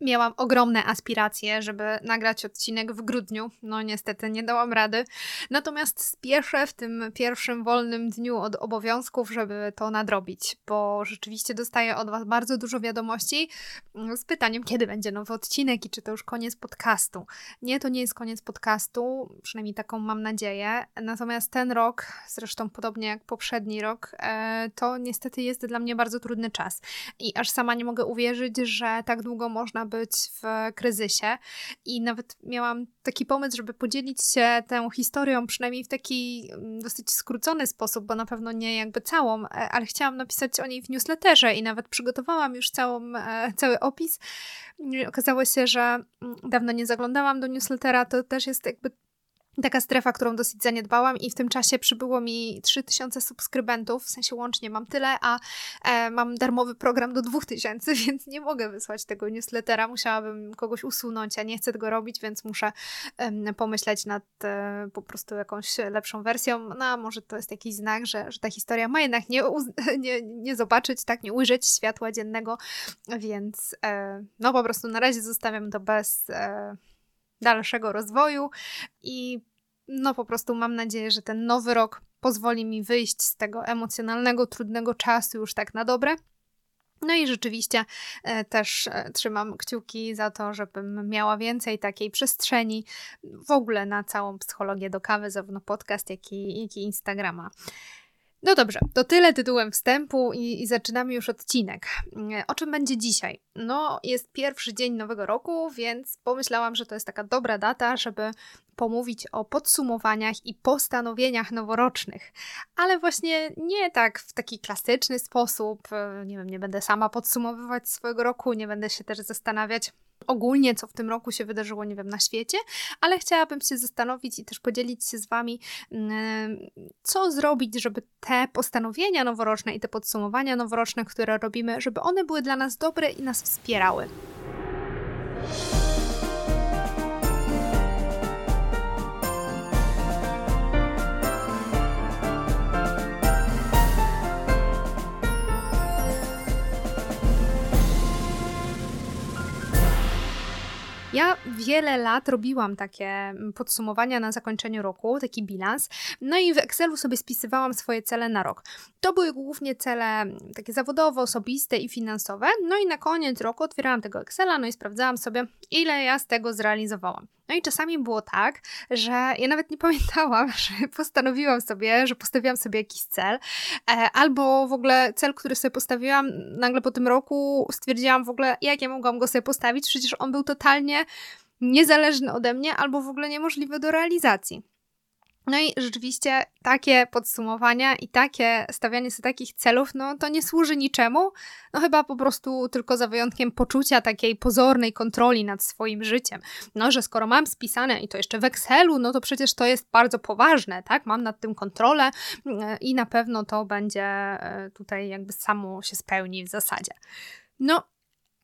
Miałam ogromne aspiracje, żeby nagrać odcinek w grudniu. No niestety nie dałam rady. Natomiast spieszę w tym pierwszym wolnym dniu od obowiązków, żeby to nadrobić, bo rzeczywiście dostaję od Was bardzo dużo wiadomości mm, z pytaniem, kiedy będzie nowy odcinek i czy to już koniec podcastu. Nie, to nie jest koniec podcastu, przynajmniej taką mam nadzieję. Natomiast ten rok, zresztą podobnie jak poprzedni rok, e, to niestety jest dla mnie bardzo trudny czas. I aż sama nie mogę uwierzyć, że tak długo można być w kryzysie i nawet miałam taki pomysł, żeby podzielić się tą historią, przynajmniej w taki mm, dosyć skrócony sposób, bo na pewno nie jakby całą, e, ale chciałam napisać o niej w newsletterze i nawet przygotowałam już całą, e, cały opis. Okazało się, że mm, dawno nie zaglądałam do newslettera, to też jest jakby taka strefa, którą dosyć zaniedbałam i w tym czasie przybyło mi 3000 subskrybentów, w sensie łącznie mam tyle, a e, mam darmowy program do 2000, więc nie mogę wysłać tego newslettera, musiałabym kogoś usunąć, a nie chcę tego robić, więc muszę e, pomyśleć nad e, po prostu jakąś lepszą wersją, no a może to jest jakiś znak, że, że ta historia ma jednak nie, nie, nie zobaczyć, tak, nie ujrzeć światła dziennego, więc e, no po prostu na razie zostawiam to bez e, dalszego rozwoju i no po prostu mam nadzieję, że ten nowy rok pozwoli mi wyjść z tego emocjonalnego, trudnego czasu już tak na dobre. No i rzeczywiście e, też e, trzymam kciuki za to, żebym miała więcej takiej przestrzeni w ogóle na całą psychologię do kawy, zarówno podcast, jak i, jak i Instagrama. No dobrze, to tyle tytułem wstępu i, i, zaczynamy już odcinek. O czym będzie dzisiaj? No, jest pierwszy dzień nowego roku, więc pomyślałam, że to jest taka dobra data, żeby pomówić o podsumowaniach i postanowieniach noworocznych. Ale właśnie nie tak w taki klasyczny sposób. Nie wiem, nie będę sama podsumowywać swojego roku, nie będę się też zastanawiać, ogólnie, co w tym roku się wydarzyło, nie wiem, na świecie, ale chciałabym się zastanowić i też podzielić się z Wami, mm, co zrobić, żeby te postanowienia noworoczne i te podsumowania noworoczne, które robimy, żeby one były dla nas dobre i nas wspierały. Ja wiele lat robiłam takie mm, podsumowania na zakończeniu roku, taki bilans, no i w Excelu sobie spisywałam swoje cele na rok. To były głównie cele mm, takie zawodowe, osobiste i finansowe, no i na koniec roku otwierałam tego Excela, no i sprawdzałam sobie, ile ja z tego zrealizowałam. No i czasami było tak, że ja nawet nie pamiętałam, że postanowiłam sobie, że postawiłam sobie jakiś cel, e, albo w ogóle cel, który sobie postawiłam, nagle po tym roku stwierdziłam w ogóle, jak ja mogłam go sobie postawić, przecież on był totalnie niezależny ode mnie, albo w ogóle niemożliwy do realizacji. No i rzeczywiście takie podsumowania i takie stawianie sobie takich celów, no to nie służy niczemu, no chyba po prostu tylko za wyjątkiem poczucia takiej pozornej kontroli nad swoim życiem. No, że skoro mam spisane i to jeszcze w Excelu, no to przecież to jest bardzo poważne, tak? Mam nad tym kontrolę mm, i na pewno to będzie e, tutaj jakby samo się spełni w zasadzie. No,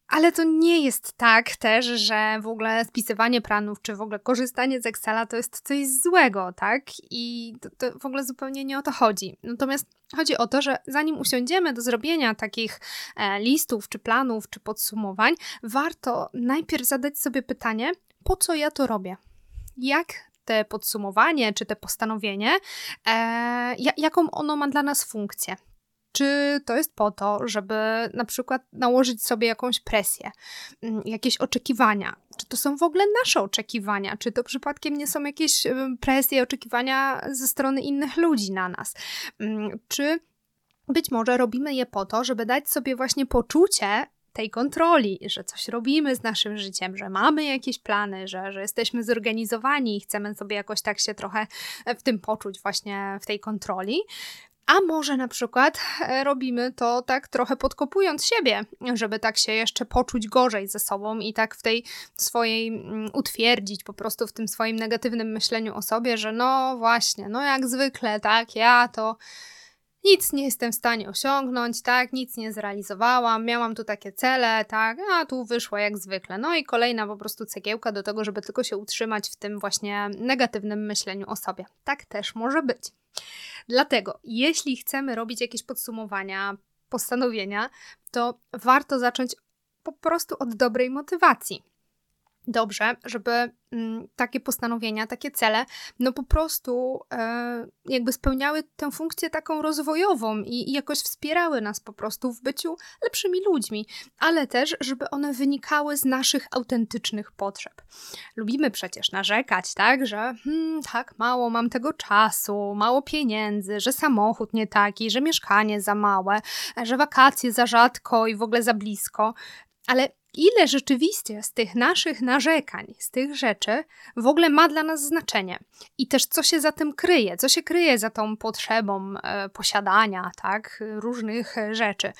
ale to nie jest tak też, że w ogóle spisywanie planów, czy w ogóle korzystanie z Excela to jest coś złego, tak? I to, to, w ogóle zupełnie nie o to chodzi. Natomiast chodzi o to, że zanim usiądziemy do zrobienia takich e, listów, czy planów, czy podsumowań, warto najpierw zadać sobie pytanie, po co ja to robię? Jak te podsumowanie, czy te postanowienie, e, jaką ono ma dla nas funkcję? Czy to jest po to, żeby na przykład nałożyć sobie jakąś presję, mm, jakieś oczekiwania? Czy to są w ogóle nasze oczekiwania? Czy to przypadkiem nie są jakieś presje, oczekiwania ze strony innych ludzi na nas? Mm, czy być może robimy je po to, żeby dać sobie właśnie poczucie tej kontroli, że coś robimy z naszym życiem, że mamy jakieś plany, że, że jesteśmy zorganizowani i chcemy sobie jakoś tak się trochę w tym poczuć, właśnie w tej kontroli. A może na przykład e, robimy to tak trochę podkopując siebie, żeby tak się jeszcze poczuć gorzej ze sobą i tak w tej swojej mm, utwierdzić po prostu w tym swoim negatywnym myśleniu o sobie, że no właśnie, no jak zwykle, tak, ja to nic nie jestem w stanie osiągnąć, tak, nic nie zrealizowałam, miałam tu takie cele, tak, a tu wyszło jak zwykle. No i kolejna po prostu cegiełka do tego, żeby tylko się utrzymać w tym właśnie negatywnym myśleniu o sobie. Tak też może być. Dlatego, jeśli chcemy robić jakieś podsumowania, postanowienia, to warto zacząć po prostu od dobrej motywacji dobrze, żeby mm, takie postanowienia, takie cele, no po prostu e, jakby spełniały tę funkcję taką rozwojową i, i, jakoś wspierały nas po prostu w byciu lepszymi ludźmi, ale też, żeby one wynikały z naszych autentycznych potrzeb. Lubimy przecież narzekać, tak, że hmm, tak mało mam tego czasu, mało pieniędzy, że samochód nie taki, że mieszkanie za małe, że wakacje za rzadko i w ogóle za blisko, ale ile rzeczywiście z tych naszych narzekań, z tych rzeczy w ogóle ma dla nas znaczenie i też co się za tym kryje, co się kryje za tą potrzebą e, posiadania, tak, różnych rzeczy.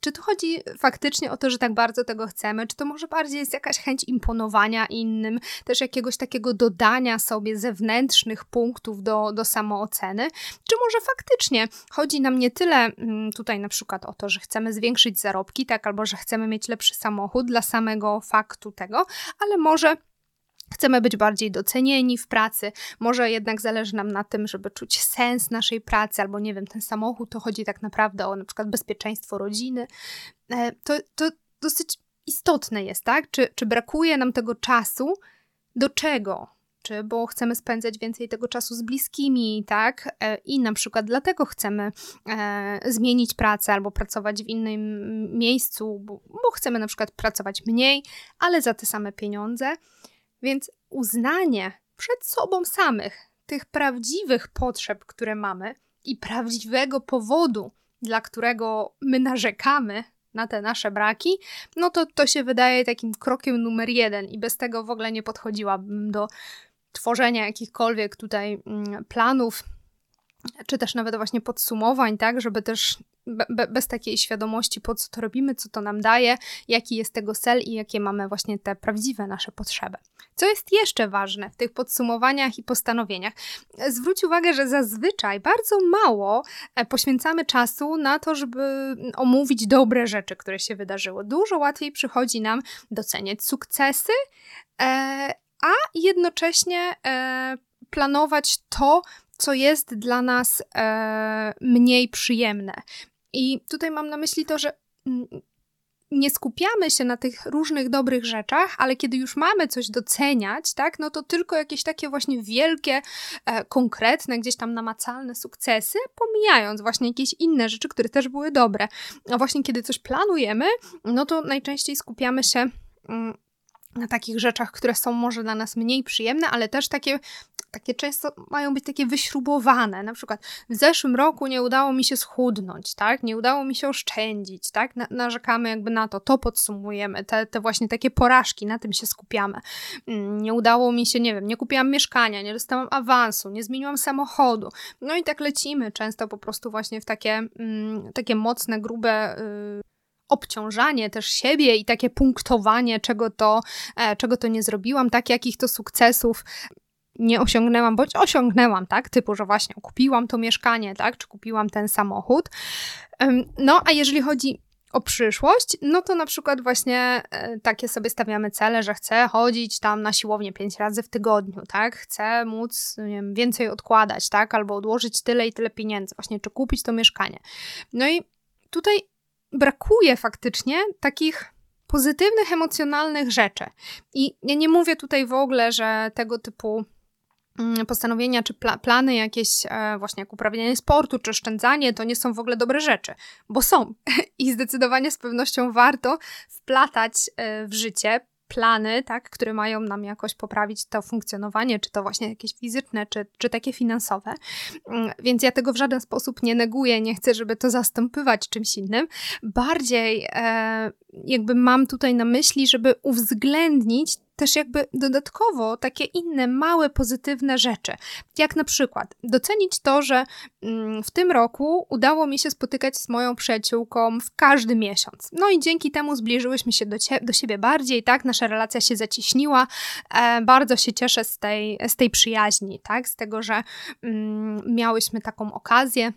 Czy tu chodzi faktycznie o to, że tak bardzo tego chcemy, czy to może bardziej jest jakaś chęć imponowania innym, też jakiegoś takiego dodania sobie zewnętrznych punktów do, do samooceny, czy może faktycznie chodzi nam nie tyle mm, tutaj na przykład o to, że chcemy zwiększyć zarobki, tak, albo że chcemy mieć lepszy samochód dla samego faktu tego, ale może Chcemy być bardziej docenieni w pracy, może jednak zależy nam na tym, żeby czuć sens naszej pracy, albo nie wiem, ten samochód to chodzi tak naprawdę o na przykład bezpieczeństwo rodziny. E, to, to dosyć istotne jest, tak? Czy, czy brakuje nam tego czasu? Do czego? Czy bo chcemy spędzać więcej tego czasu z bliskimi, tak? E, I na przykład dlatego chcemy e, zmienić pracę albo pracować w innym miejscu, bo, bo chcemy na przykład pracować mniej, ale za te same pieniądze. Więc uznanie przed sobą samych tych prawdziwych potrzeb, które mamy i prawdziwego powodu, dla którego my narzekamy na te nasze braki, no to to się wydaje takim krokiem numer jeden i bez tego w ogóle nie podchodziłabym do tworzenia jakichkolwiek tutaj mm, planów, czy też nawet właśnie podsumowań, tak, żeby też be, bez takiej świadomości, po co to robimy, co to nam daje, jaki jest tego cel i jakie mamy właśnie te prawdziwe nasze potrzeby. Co jest jeszcze ważne w tych podsumowaniach i postanowieniach? Zwróć uwagę, że zazwyczaj bardzo mało e, poświęcamy czasu na to, żeby omówić dobre rzeczy, które się wydarzyły. Dużo łatwiej przychodzi nam doceniać sukcesy, e, a jednocześnie e, planować to, co jest dla nas mniej przyjemne. I tutaj mam na myśli to, że mm, nie skupiamy się na tych różnych dobrych rzeczach, ale kiedy już mamy coś doceniać, tak, no to tylko jakieś takie właśnie wielkie, e, konkretne, gdzieś tam namacalne sukcesy, pomijając właśnie jakieś inne rzeczy, które też były dobre. A właśnie kiedy coś planujemy, no to najczęściej skupiamy się mm, na takich rzeczach, które są może dla nas mniej przyjemne, ale też takie, takie często mają być takie wyśrubowane. Na przykład w zeszłym roku nie udało mi się schudnąć, tak? Nie udało mi się oszczędzić, tak? Na, narzekamy jakby na to, to podsumujemy, te, te właśnie takie porażki, na tym się skupiamy. Mm, nie udało mi się, nie wiem, nie kupiłam mieszkania, nie dostałam awansu, nie zmieniłam samochodu. No i tak lecimy często po prostu właśnie w takie, mm, takie mocne, grube... Yy, obciążanie też siebie i takie punktowanie, czego to, e, czego to nie zrobiłam, tak, jakich to sukcesów nie osiągnęłam, bądź osiągnęłam, tak, typu, że właśnie kupiłam to mieszkanie, tak, czy kupiłam ten samochód. No, a jeżeli chodzi o przyszłość, no to na przykład właśnie e, takie sobie stawiamy cele, że chcę chodzić tam na siłownię pięć razy w tygodniu, tak? Chcę móc wiem, więcej odkładać, tak? Albo odłożyć tyle i tyle pieniędzy, właśnie, czy kupić to mieszkanie. No i tutaj brakuje faktycznie takich pozytywnych, emocjonalnych rzeczy. I ja nie mówię tutaj w ogóle, że tego typu postanowienia czy pla plany jakieś e, właśnie jak uprawianie sportu czy oszczędzanie to nie są w ogóle dobre rzeczy, bo są i zdecydowanie z pewnością warto wplatać e, w życie plany, tak, które mają nam jakoś poprawić to funkcjonowanie, czy to właśnie jakieś fizyczne, czy, czy takie finansowe. Mm, więc ja tego w żaden sposób nie neguję, nie chcę, żeby to zastępować czymś innym. Bardziej e, jakby mam tutaj na myśli, żeby uwzględnić też jakby dodatkowo takie inne małe pozytywne rzeczy. Jak na przykład docenić to, że mm, w tym roku udało mi się spotykać z moją przyjaciółką w każdy miesiąc. No i dzięki temu zbliżyłyśmy się do, do siebie bardziej, tak? Nasza relacja się zacieśniła. E, bardzo się cieszę z tej, z tej przyjaźni, tak? Z tego, że mm, miałyśmy taką okazję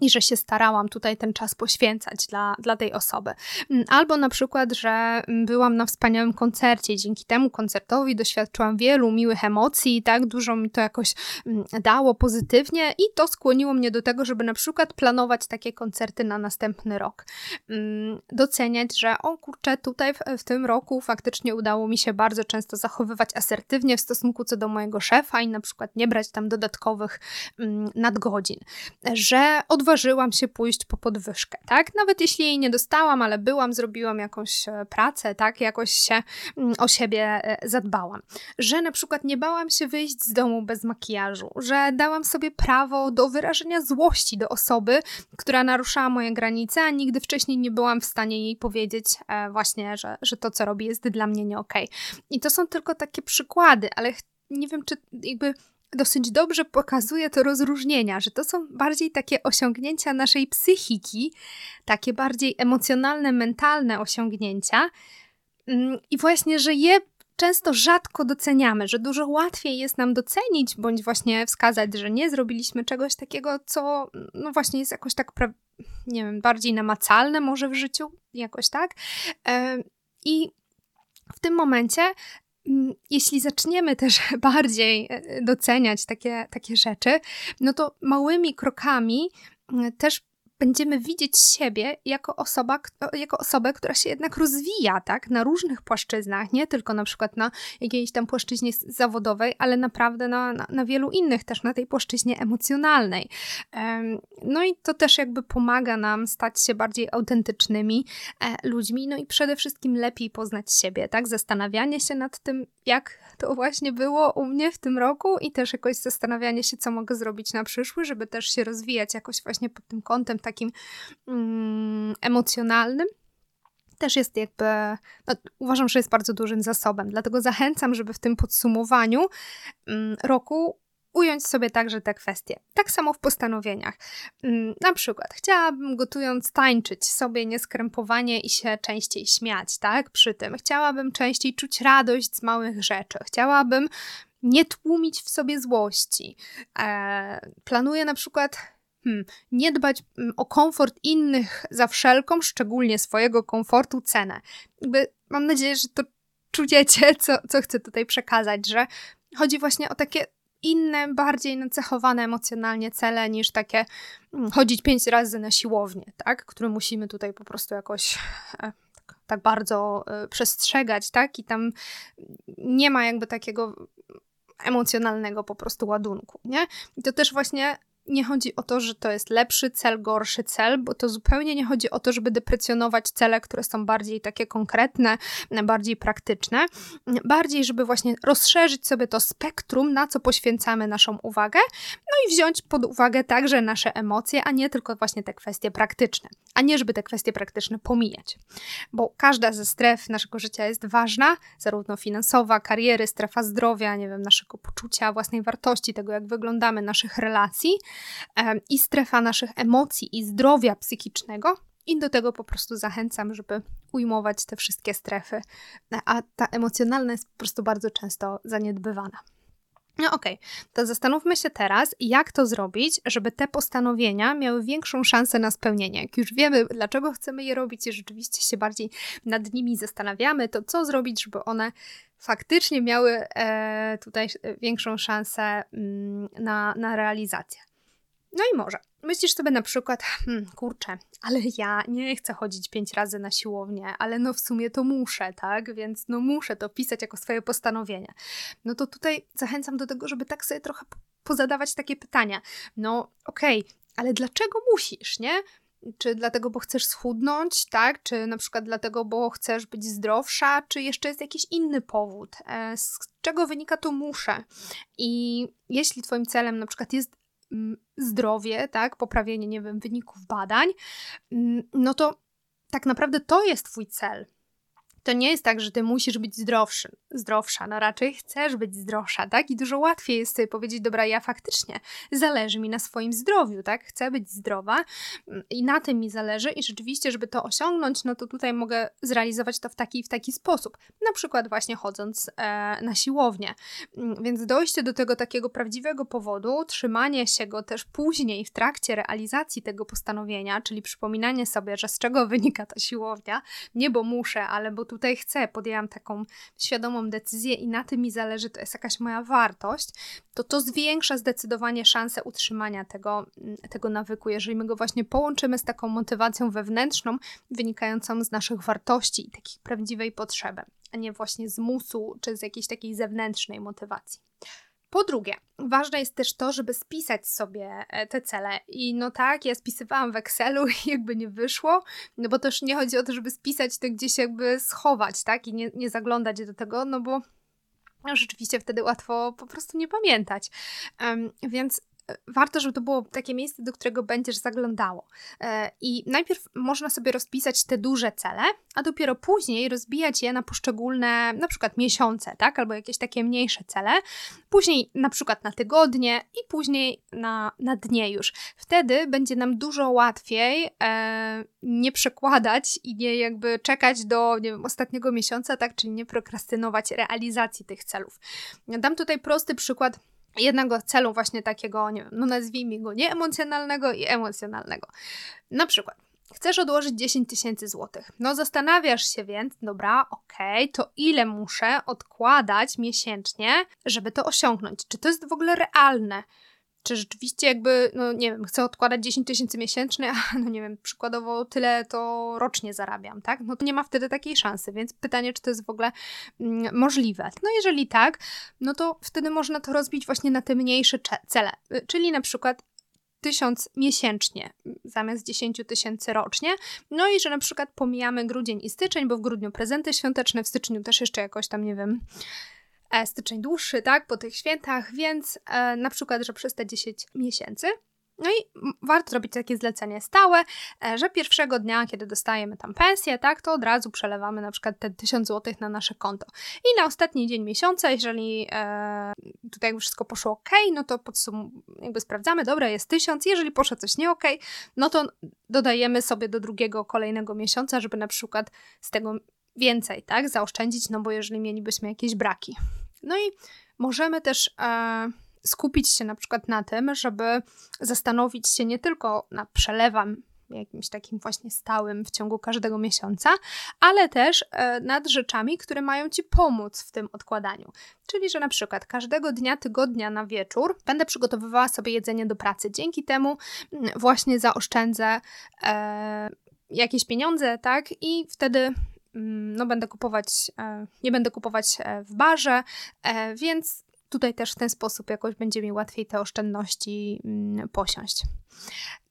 i że się starałam tutaj ten czas poświęcać dla, dla tej osoby. Mm, albo na przykład, że mm, byłam na wspaniałym koncercie, dzięki temu koncertowi doświadczyłam wielu miłych emocji i tak dużo mi to jakoś mm, dało pozytywnie i to skłoniło mnie do tego, żeby na przykład planować takie koncerty na następny rok. Doceniać, że o kurczę, tutaj w, w tym roku faktycznie udało mi się bardzo często zachowywać asertywnie w stosunku co do mojego szefa i na przykład nie brać tam dodatkowych nadgodzin. Że od odważyłam się pójść po podwyżkę, tak? Nawet jeśli jej nie dostałam, ale byłam, zrobiłam jakąś e, pracę, tak? Jakoś się mm, o siebie e, zadbałam. Że na przykład nie bałam się wyjść z domu bez makijażu, że dałam sobie prawo do wyrażenia złości do osoby, która naruszała moje granice, a nigdy wcześniej nie byłam w stanie jej powiedzieć e, właśnie, że, że to, co robi, jest dla mnie nie okej. Okay. I to są tylko takie przykłady, ale nie wiem, czy jakby dosyć dobrze pokazuje to rozróżnienia, że to są bardziej takie osiągnięcia naszej psychiki, takie bardziej emocjonalne, mentalne osiągnięcia. Mm, I właśnie, że je często rzadko doceniamy, że dużo łatwiej jest nam docenić, bądź właśnie wskazać, że nie zrobiliśmy czegoś takiego, co no właśnie jest jakoś tak, nie wiem, bardziej namacalne może w życiu, jakoś tak. I w tym momencie jeśli zaczniemy też bardziej e, doceniać takie, takie rzeczy, no to małymi krokami też będziemy widzieć siebie jako, osoba, jako osobę, która się jednak rozwija, tak, na różnych płaszczyznach, nie tylko na przykład na jakiejś tam płaszczyźnie zawodowej, ale naprawdę na, na, na wielu innych, też na tej płaszczyźnie emocjonalnej. No i to też jakby pomaga nam stać się bardziej autentycznymi e, ludźmi, no i przede wszystkim lepiej poznać siebie, tak, zastanawianie się nad tym, jak to właśnie było u mnie w tym roku i też jakoś zastanawianie się, co mogę zrobić na przyszły, żeby też się rozwijać jakoś właśnie pod tym kątem takim mm, emocjonalnym też jest jakby, no, uważam, że jest bardzo dużym zasobem. Dlatego zachęcam, żeby w tym podsumowaniu mm, roku ująć sobie także te kwestie. Tak samo w postanowieniach. Mm, na przykład, chciałabym gotując tańczyć sobie nieskrępowanie i się częściej śmiać, tak? Przy tym chciałabym częściej czuć radość z małych rzeczy. Chciałabym nie tłumić w sobie złości. Eee, planuję na przykład hmm, nie dbać mm, o komfort innych za wszelką, szczególnie swojego komfortu, cenę. Jakby mam nadzieję, że to czujecie, co, co chcę tutaj przekazać, że chodzi właśnie o takie inne, bardziej nacechowane emocjonalnie cele niż takie mm, chodzić pięć razy na siłownię, tak? Które musimy tutaj po prostu jakoś e, tak, tak bardzo e, przestrzegać, tak? I tam nie ma jakby takiego emocjonalnego po prostu ładunku, nie? I to też właśnie nie chodzi o to, że to jest lepszy cel, gorszy cel, bo to zupełnie nie chodzi o to, żeby deprecjonować cele, które są bardziej takie konkretne, bardziej praktyczne. Bardziej, żeby właśnie rozszerzyć sobie to spektrum, na co poświęcamy naszą uwagę, no i wziąć pod uwagę także nasze emocje, a nie tylko właśnie te kwestie praktyczne. A nie, żeby te kwestie praktyczne pomijać. Bo każda ze stref naszego życia jest ważna, zarówno finansowa, kariery, strefa zdrowia, nie wiem, naszego poczucia własnej wartości, tego jak wyglądamy, naszych relacji, i strefa naszych emocji i zdrowia psychicznego. I do tego po prostu zachęcam, żeby ujmować te wszystkie strefy, a ta emocjonalna jest po prostu bardzo często zaniedbywana. No okej, okay. to zastanówmy się teraz, jak to zrobić, żeby te postanowienia miały większą szansę na spełnienie. Jak już wiemy, dlaczego chcemy je robić i rzeczywiście się bardziej nad nimi zastanawiamy, to co zrobić, żeby one faktycznie miały e, tutaj większą szansę mm, na, na realizację. No i może. Myślisz sobie na przykład, hmm, kurczę, ale ja nie chcę chodzić pięć razy na siłownię, ale no w sumie to muszę, tak? Więc no muszę to pisać jako swoje postanowienie. No to tutaj zachęcam do tego, żeby tak sobie trochę pozadawać takie pytania. No okej, okay, ale dlaczego musisz, nie? Czy dlatego, bo chcesz schudnąć, tak? Czy na przykład dlatego, bo chcesz być zdrowsza, czy jeszcze jest jakiś inny powód? E, z czego wynika to muszę? I jeśli Twoim celem na przykład jest zdrowie, tak, poprawienie, nie wiem, wyników badań, no to tak naprawdę to jest Twój cel. To nie jest tak, że ty musisz być zdrowszy, zdrowsza, no raczej chcesz być zdrowsza, tak? I dużo łatwiej jest sobie powiedzieć, dobra, ja faktycznie zależy mi na swoim zdrowiu, tak? Chcę być zdrowa mm, i na tym mi zależy i rzeczywiście, żeby to osiągnąć, no to tutaj mogę zrealizować to w taki w taki sposób, na przykład właśnie chodząc e, na siłownię. Mm, więc dojście do tego takiego prawdziwego powodu, trzymanie się go też później w trakcie realizacji tego postanowienia, czyli przypominanie sobie, że z czego wynika ta siłownia, nie bo muszę, ale bo tutaj chcę, podjęłam taką świadomą decyzję i na tym mi zależy, to jest jakaś moja wartość, to to zwiększa zdecydowanie szansę utrzymania tego, mm, tego nawyku, jeżeli my go właśnie połączymy z taką motywacją wewnętrzną, wynikającą z naszych wartości i takiej prawdziwej potrzeby, a nie właśnie z musu czy z jakiejś takiej zewnętrznej motywacji. Po drugie, ważne jest też to, żeby spisać sobie e, te cele. I no tak, ja spisywałam w Excelu i jakby nie wyszło, no bo też nie chodzi o to, żeby spisać to gdzieś jakby schować, tak? I nie, nie zaglądać do tego, no bo rzeczywiście wtedy łatwo po prostu nie pamiętać. Um, więc warto, żeby to było takie miejsce, do którego będziesz zaglądało. E, I najpierw można sobie rozpisać te duże cele, a dopiero później rozbijać je na poszczególne, na przykład miesiące, tak? Albo jakieś takie mniejsze cele. Później na przykład na tygodnie i później na, na dnie już. Wtedy będzie nam dużo łatwiej e, nie przekładać i nie jakby czekać do nie wiem, ostatniego miesiąca, tak? Czyli nie prokrastynować realizacji tych celów. Dam tutaj prosty przykład jednego celu właśnie takiego, nie wiem, no nazwijmy go nieemocjonalnego i emocjonalnego. Na przykład, chcesz odłożyć 10 tysięcy złotych. No zastanawiasz się więc, dobra, okej, okay, to ile muszę odkładać miesięcznie, żeby to osiągnąć? Czy to jest w ogóle realne? Czy rzeczywiście jakby, no nie wiem, chcę odkładać 10 tysięcy miesięcznie, a no nie wiem, przykładowo tyle to rocznie zarabiam, tak? No to nie ma wtedy takiej szansy, więc pytanie, czy to jest w ogóle mm, możliwe. No jeżeli tak, no to wtedy można to rozbić właśnie na te mniejsze cele, y, czyli na przykład tysiąc miesięcznie zamiast 10 tysięcy rocznie. No i że na przykład pomijamy grudzień i styczeń, bo w grudniu prezenty świąteczne, w styczniu też jeszcze jakoś tam, nie wiem, styczeń dłuższy, tak, po tych świętach, więc e, na przykład, że przez te 10 miesięcy. No i warto zrobić takie zlecenie stałe, e, że pierwszego dnia, kiedy dostajemy tam pensję, tak, to od razu przelewamy na przykład te 1000 zł na nasze konto. I na ostatni dzień miesiąca, jeżeli e, tutaj jakby wszystko poszło ok, no to podsum jakby sprawdzamy, dobra, jest 1000, jeżeli poszło coś nie ok, no to dodajemy sobie do drugiego, kolejnego miesiąca, żeby na przykład z tego więcej, tak, zaoszczędzić, no bo jeżeli mielibyśmy jakieś braki. No i możemy też e, skupić się na przykład na tym, żeby zastanowić się nie tylko nad przelewem jakimś takim właśnie stałym w ciągu każdego miesiąca, ale też e, nad rzeczami, które mają Ci pomóc w tym odkładaniu. Czyli, że na przykład każdego dnia tygodnia na wieczór będę przygotowywała sobie jedzenie do pracy. Dzięki temu mm, właśnie zaoszczędzę e, jakieś pieniądze, tak? I wtedy no będę kupować, e, nie będę kupować e, w barze, e, więc tutaj też w ten sposób jakoś będzie mi łatwiej te oszczędności mm, posiąść.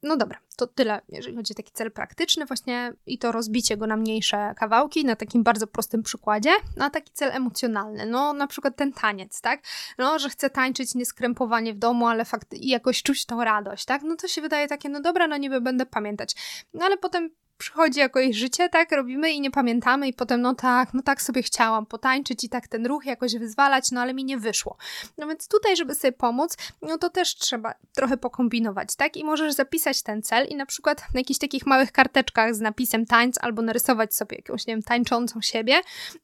No dobra, to tyle, jeżeli chodzi o taki cel praktyczny, właśnie i to rozbicie go na mniejsze kawałki, na takim bardzo prostym przykładzie, no a taki cel emocjonalny, no na przykład ten taniec, tak? No, że chcę tańczyć nieskrępowanie w domu, ale fakt i jakoś czuć tą radość, tak? No to się wydaje takie, no dobra, no niby będę pamiętać, no ale potem przychodzi jakoś życie, tak, robimy i nie pamiętamy i potem no tak, no tak sobie chciałam potańczyć i tak ten ruch jakoś wyzwalać, no ale mi nie wyszło. No więc tutaj, żeby sobie pomóc, no to też trzeba trochę pokombinować, tak, i możesz zapisać ten cel i na przykład na jakichś takich małych karteczkach z napisem tańc albo narysować sobie jakąś, nie wiem, tańczącą siebie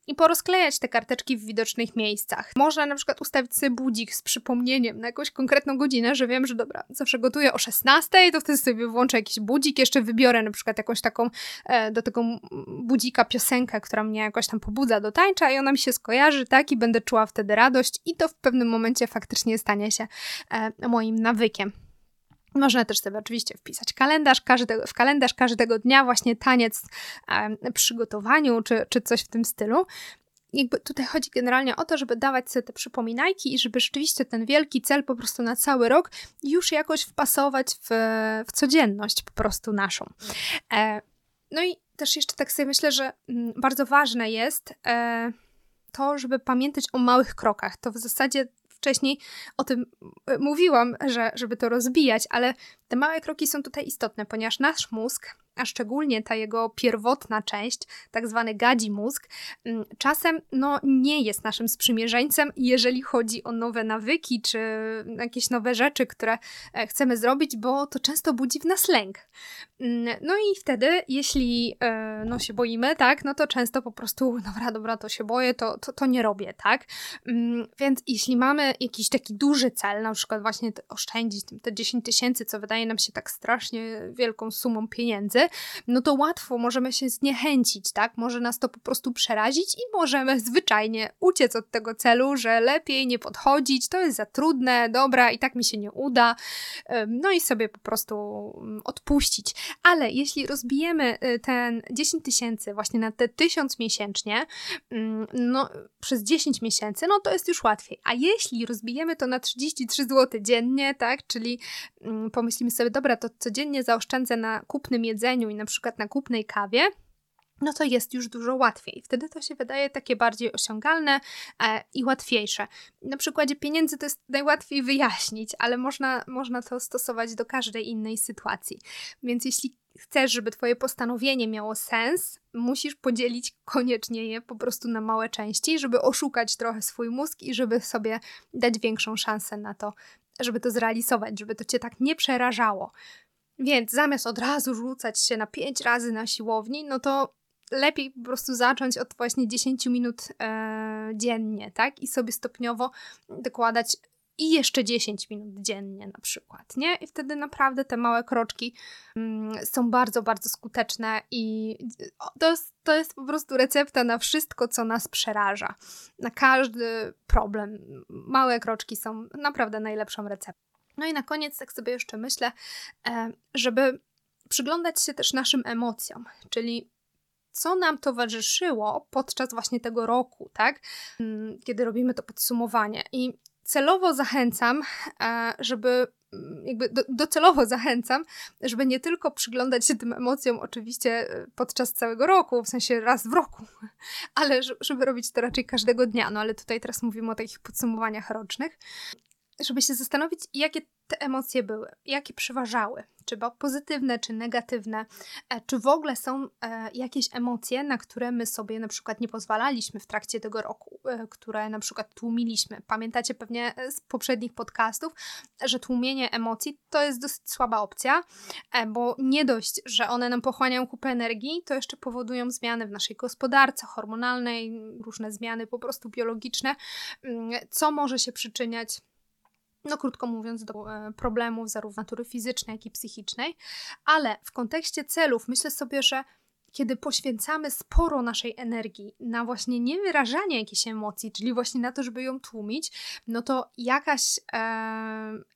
i porozklejać te karteczki w widocznych miejscach. Można na przykład ustawić sobie budzik z przypomnieniem na jakąś konkretną godzinę, że wiem, że dobra, zawsze gotuję o 16, to wtedy sobie włączę jakiś budzik, jeszcze wybiorę na przykład jakąś taką taką e, do tego budzika piosenkę, która mnie jakoś tam pobudza do tańcza i ona mi się skojarzy, tak, i będę czuła wtedy radość i to w pewnym momencie faktycznie stanie się e, moim nawykiem. Można też sobie oczywiście wpisać kalendarz każdego, w kalendarz każdego dnia, właśnie taniec e, przygotowaniu, czy, czy coś w tym stylu. Jakby tutaj chodzi generalnie o to, żeby dawać sobie te przypominajki i żeby rzeczywiście ten wielki cel po prostu na cały rok już jakoś wpasować w, w codzienność po prostu naszą. E, no i też jeszcze tak sobie myślę, że mm, bardzo ważne jest e, to, żeby pamiętać o małych krokach. To w zasadzie wcześniej o tym e, mówiłam, że żeby to rozbijać, ale te małe kroki są tutaj istotne, ponieważ nasz mózg a szczególnie ta jego pierwotna część, tak zwany gadzi mózg, mm, czasem no, nie jest naszym sprzymierzeńcem, jeżeli chodzi o nowe nawyki czy jakieś nowe rzeczy, które e, chcemy zrobić, bo to często budzi w nas lęk. Mm, no i wtedy, jeśli e, no, się boimy, tak, no to często po prostu, dobra, dobra, to się boję, to, to, to nie robię, tak? Mm, więc jeśli mamy jakiś taki duży cel, na przykład właśnie oszczędzić te 10 tysięcy, co wydaje nam się tak strasznie wielką sumą pieniędzy, no to łatwo możemy się zniechęcić, tak? Może nas to po prostu przerazić i możemy zwyczajnie uciec od tego celu, że lepiej nie podchodzić, to jest za trudne, dobra, i tak mi się nie uda, no i sobie po prostu mm, odpuścić. Ale jeśli rozbijemy y, ten 10 tysięcy właśnie na te 1000 miesięcznie, mm, no przez 10 miesięcy, no to jest już łatwiej. A jeśli rozbijemy to na 33 zł dziennie, tak, czyli mm, pomyślimy sobie, dobra, to codziennie zaoszczędzę na kupnym jedzeniu i na przykład na kupnej kawie, no to jest już dużo łatwiej. Wtedy to się wydaje takie bardziej osiągalne e, i łatwiejsze. Na przykładzie pieniędzy to jest najłatwiej wyjaśnić, ale można, można to stosować do każdej innej sytuacji. Więc jeśli chcesz, żeby Twoje postanowienie miało sens, musisz podzielić koniecznie je po prostu na małe części, żeby oszukać trochę swój mózg i żeby sobie dać większą szansę na to, żeby to zrealizować, żeby to Cię tak nie przerażało. Więc zamiast od razu rzucać się na pięć razy na siłowni, no to lepiej po prostu zacząć od właśnie 10 minut e, dziennie, tak? I sobie stopniowo dokładać i jeszcze 10 minut dziennie na przykład, nie? I wtedy naprawdę te małe kroczki mm, są bardzo, bardzo skuteczne i to jest, to jest po prostu recepta na wszystko, co nas przeraża. Na każdy problem. Małe kroczki są naprawdę najlepszą receptą. No i na koniec tak sobie jeszcze myślę, e, żeby przyglądać się też naszym emocjom, czyli co nam towarzyszyło podczas właśnie tego roku, tak? Mm, kiedy robimy to podsumowanie. I celowo zachęcam, e, żeby mm, jakby do, docelowo zachęcam, żeby nie tylko przyglądać się tym emocjom oczywiście e, podczas całego roku, w sensie raz w roku, ale żeby robić to raczej każdego dnia. No ale tutaj teraz mówimy o takich podsumowaniach rocznych, żeby się zastanowić, jakie te emocje były, jakie przeważały, czy pozytywne, czy negatywne, e, czy w ogóle są e, jakieś emocje, na które my sobie na przykład nie pozwalaliśmy w trakcie tego roku, e, które na przykład tłumiliśmy. Pamiętacie pewnie z poprzednich podcastów, że tłumienie emocji to jest dosyć słaba opcja, bo nie dość, że one nam pochłaniają kupę energii, to jeszcze powodują zmiany w naszej gospodarce hormonalnej, różne zmiany po prostu biologiczne, mm, co może się przyczyniać no krótko mówiąc, do e, problemów zarówno natury fizycznej, jak i psychicznej, ale w kontekście celów myślę sobie, że kiedy poświęcamy sporo naszej energii na właśnie niewyrażanie jakiejś emocji, czyli właśnie na to, żeby ją tłumić, no to jakaś e,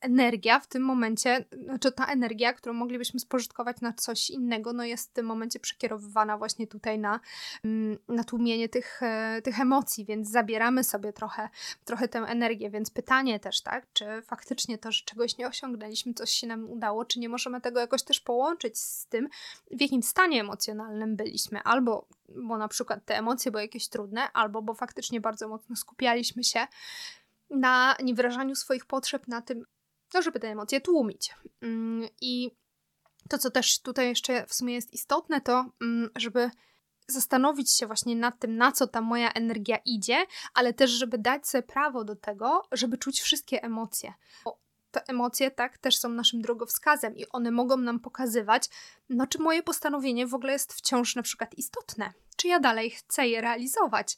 energia w tym momencie, znaczy ta energia, którą moglibyśmy spożytkować na coś innego, no jest w tym momencie przekierowywana właśnie tutaj na, mm, na tłumienie tych, e, tych emocji, więc zabieramy sobie trochę, trochę tę energię, więc pytanie też, tak, czy faktycznie to, że czegoś nie osiągnęliśmy, coś się nam udało, czy nie możemy tego jakoś też połączyć z tym, w jakim stanie emocjonalnym byliśmy, albo bo na przykład te emocje były jakieś trudne, albo bo faktycznie bardzo mocno skupialiśmy się na niewyrażaniu swoich potrzeb, na tym, no, żeby te emocje tłumić. Mm, I to, co też tutaj jeszcze w sumie jest istotne, to mm, żeby zastanowić się właśnie nad tym, na co ta moja energia idzie, ale też, żeby dać sobie prawo do tego, żeby czuć wszystkie emocje. Bo te emocje, tak, też są naszym drogowskazem i one mogą nam pokazywać, no czy moje postanowienie w ogóle jest wciąż na przykład istotne, czy ja dalej chcę je realizować.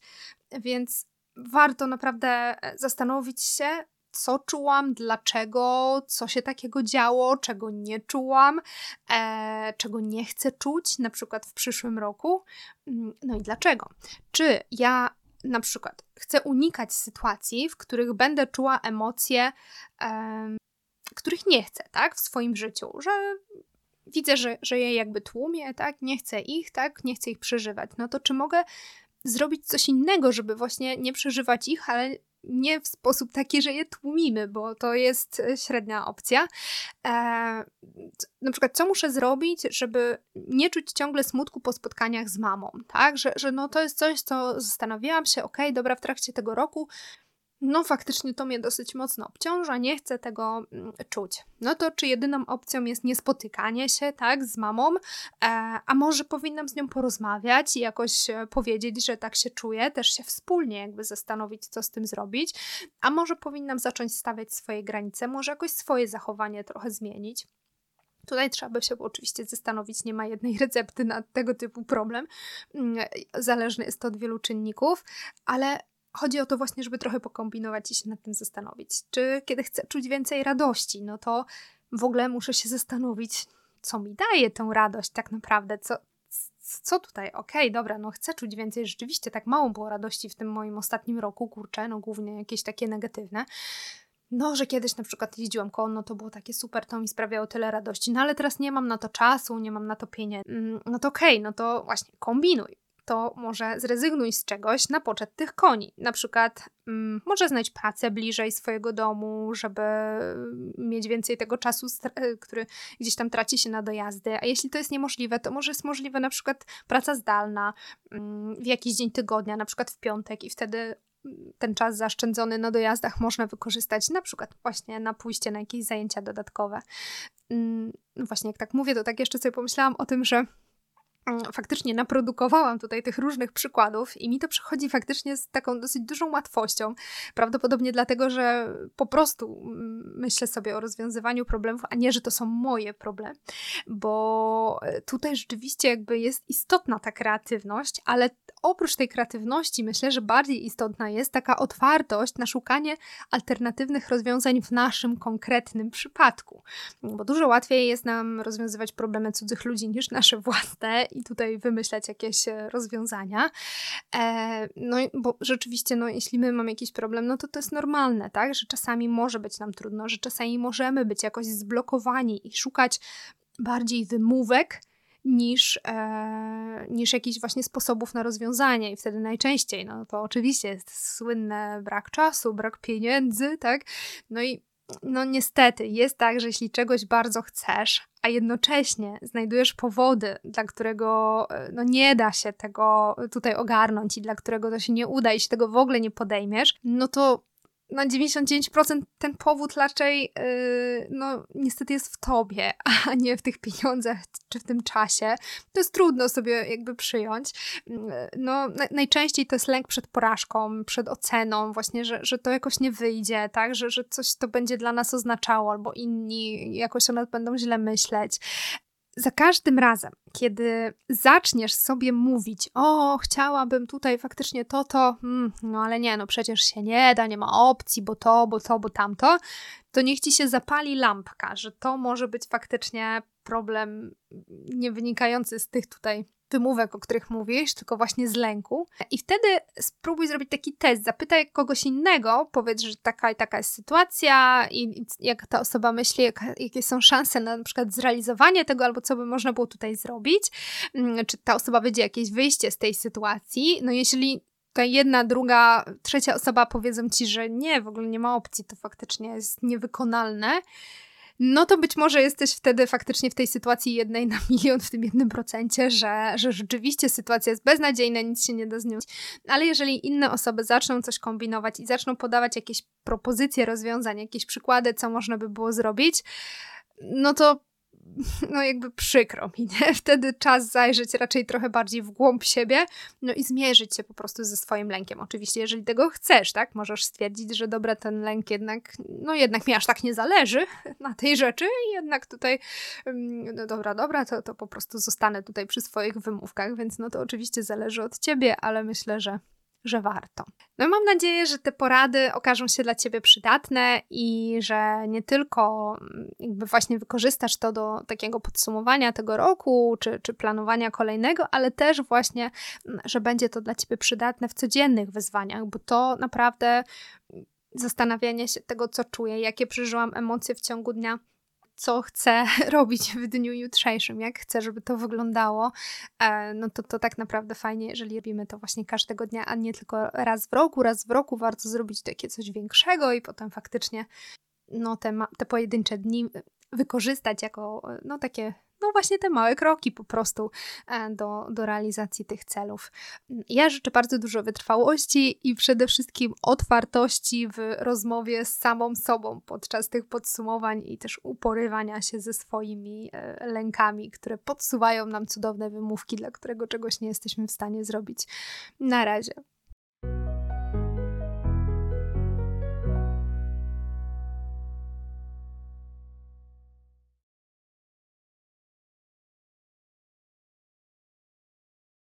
Więc warto naprawdę e, zastanowić się, co czułam, dlaczego, co się takiego działo, czego nie czułam, e, czego nie chcę czuć, na przykład w przyszłym roku, mm, no i dlaczego. Czy ja na przykład chcę unikać sytuacji, w których będę czuła emocje, e, których nie chcę, tak, w swoim życiu, że widzę, że, że je jakby tłumię, tak, nie chcę ich, tak, nie chcę ich przeżywać, no to czy mogę zrobić coś innego, żeby właśnie nie przeżywać ich, ale nie w sposób taki, że je tłumimy, bo to jest średnia opcja. E, na przykład, co muszę zrobić, żeby nie czuć ciągle smutku po spotkaniach z mamą, tak? Że, że no to jest coś, co zastanawiałam się, okej, okay, dobra, w trakcie tego roku no faktycznie to mnie dosyć mocno obciąża, nie chcę tego mm, czuć. No to czy jedyną opcją jest niespotykanie się, tak, z mamą, e, a może powinnam z nią porozmawiać i jakoś e, powiedzieć, że tak się czuję, też się wspólnie jakby zastanowić, co z tym zrobić, a może powinnam zacząć stawiać swoje granice, może jakoś swoje zachowanie trochę zmienić. Tutaj trzeba by się oczywiście zastanowić, nie ma jednej recepty na tego typu problem. Mm, zależne jest to od wielu czynników, ale chodzi o to właśnie, żeby trochę pokombinować i się nad tym zastanowić. Czy kiedy chcę czuć więcej radości, no to w ogóle muszę się zastanowić, co mi daje tę radość tak naprawdę, co, co tutaj, okej, okay, dobra, no chcę czuć więcej, rzeczywiście tak mało było radości w tym moim ostatnim roku, kurczę, no głównie jakieś takie negatywne. No, że kiedyś na przykład jeździłam konno, to było takie super, to mi sprawiało tyle radości, no ale teraz nie mam na to czasu, nie mam na to pieniędzy. Mm, no to okej, okay, no to właśnie kombinuj to może zrezygnuj z czegoś na poczet tych koni. Na przykład mm, może znajdź pracę bliżej swojego domu, żeby mieć więcej tego czasu, e, który gdzieś tam traci się na dojazdy. A jeśli to jest niemożliwe, to może jest możliwe na przykład praca zdalna mm, w jakiś dzień tygodnia, na przykład w piątek i wtedy mm, ten czas zaszczędzony na dojazdach można wykorzystać na przykład właśnie na pójście na jakieś zajęcia dodatkowe. No właśnie, jak tak mówię, to tak jeszcze sobie pomyślałam o tym, że Mm, faktycznie naprodukowałam tutaj tych różnych przykładów i mi to przychodzi faktycznie z taką dosyć dużą łatwością. Prawdopodobnie dlatego, że po prostu mm, myślę sobie o rozwiązywaniu problemów, a nie, że to są moje problemy, bo e, tutaj rzeczywiście jakby jest istotna ta kreatywność, ale oprócz tej kreatywności myślę, że bardziej istotna jest taka otwartość na szukanie alternatywnych rozwiązań w naszym konkretnym przypadku. Bo dużo łatwiej jest nam rozwiązywać problemy cudzych ludzi niż nasze własne i tutaj wymyślać jakieś e, rozwiązania. E, no bo rzeczywiście, no jeśli my mamy jakiś problem, no to to jest normalne, tak? Że czasami może być nam trudno, że czasami możemy być jakoś zblokowani i szukać bardziej wymówek, niż, e, niż jakichś właśnie sposobów na rozwiązanie. I wtedy najczęściej, no to oczywiście jest słynne brak czasu, brak pieniędzy, tak? No i no niestety jest tak, że jeśli czegoś bardzo chcesz, a jednocześnie znajdujesz powody, dla którego e, no nie da się tego tutaj ogarnąć i dla którego to się nie uda i się tego w ogóle nie podejmiesz, no to na 99% ten powód raczej, yy, no niestety jest w tobie, a nie w tych pieniądzach czy w tym czasie. To jest trudno sobie jakby przyjąć. Yy, no na, najczęściej to jest lęk przed porażką, przed oceną, właśnie, że, że to jakoś nie wyjdzie, tak, że, że coś to będzie dla nas oznaczało, albo inni jakoś o nas będą źle myśleć za każdym razem, kiedy zaczniesz sobie mówić, o, chciałabym tutaj faktycznie to, to, hmm, no ale nie, no przecież się nie da, nie ma opcji, bo to, bo to, bo tamto, to niech ci się zapali lampka, że to może być faktycznie problem nie wynikający z tych tutaj wymówek, o których mówisz, tylko właśnie z lęku. I wtedy spróbuj zrobić taki test, zapytaj kogoś innego, powiedz, że taka i taka jest sytuacja i, jak ta osoba myśli, jak, jakie są szanse na, na przykład zrealizowanie tego, albo co by można było tutaj zrobić, mm, czy ta osoba będzie jakieś wyjście z tej sytuacji. No jeśli ta jedna, druga, trzecia osoba powiedzą ci, że nie, w ogóle nie ma opcji, to faktycznie jest niewykonalne, no to być może jesteś wtedy faktycznie w tej sytuacji jednej na milion, w tym jednym procencie, że, że rzeczywiście sytuacja jest beznadziejna, nic się nie da zniósł. Ale jeżeli inne osoby zaczną coś kombinować i zaczną podawać jakieś propozycje rozwiązań, jakieś przykłady, co można by było zrobić, no to no jakby przykro mi, nie? Wtedy czas zajrzeć raczej trochę bardziej w głąb siebie, no i zmierzyć się po prostu ze swoim lękiem. Oczywiście, jeżeli tego chcesz, tak? Możesz stwierdzić, że dobra, ten lęk jednak, no jednak mi aż tak nie zależy na tej rzeczy i jednak tutaj, mm, no dobra, dobra, to, to po prostu zostanę tutaj przy swoich wymówkach, więc no to oczywiście zależy od ciebie, ale myślę, że że warto. No i mam nadzieję, że te porady okażą się dla Ciebie przydatne i że nie tylko mm, jakby właśnie wykorzystasz to do takiego podsumowania tego roku, czy, czy planowania kolejnego, ale też właśnie, mm, że będzie to dla Ciebie przydatne w codziennych wyzwaniach, bo to naprawdę mm, zastanawianie się tego, co czuję, jakie przeżyłam emocje w ciągu dnia, co chcę robić w dniu jutrzejszym, jak chcę, żeby to wyglądało, e, no to to tak naprawdę fajnie, jeżeli robimy to właśnie każdego dnia, a nie tylko raz w roku. Raz w roku warto zrobić takie coś większego i potem faktycznie no te, te pojedyncze dni wykorzystać jako no takie no właśnie te małe kroki po prostu e, do, do realizacji tych celów. Ja życzę bardzo dużo wytrwałości i przede wszystkim otwartości w rozmowie z samą sobą podczas tych podsumowań i też uporywania się ze swoimi e, lękami, które podsuwają nam cudowne wymówki, dla którego czegoś nie jesteśmy w stanie zrobić. Na razie.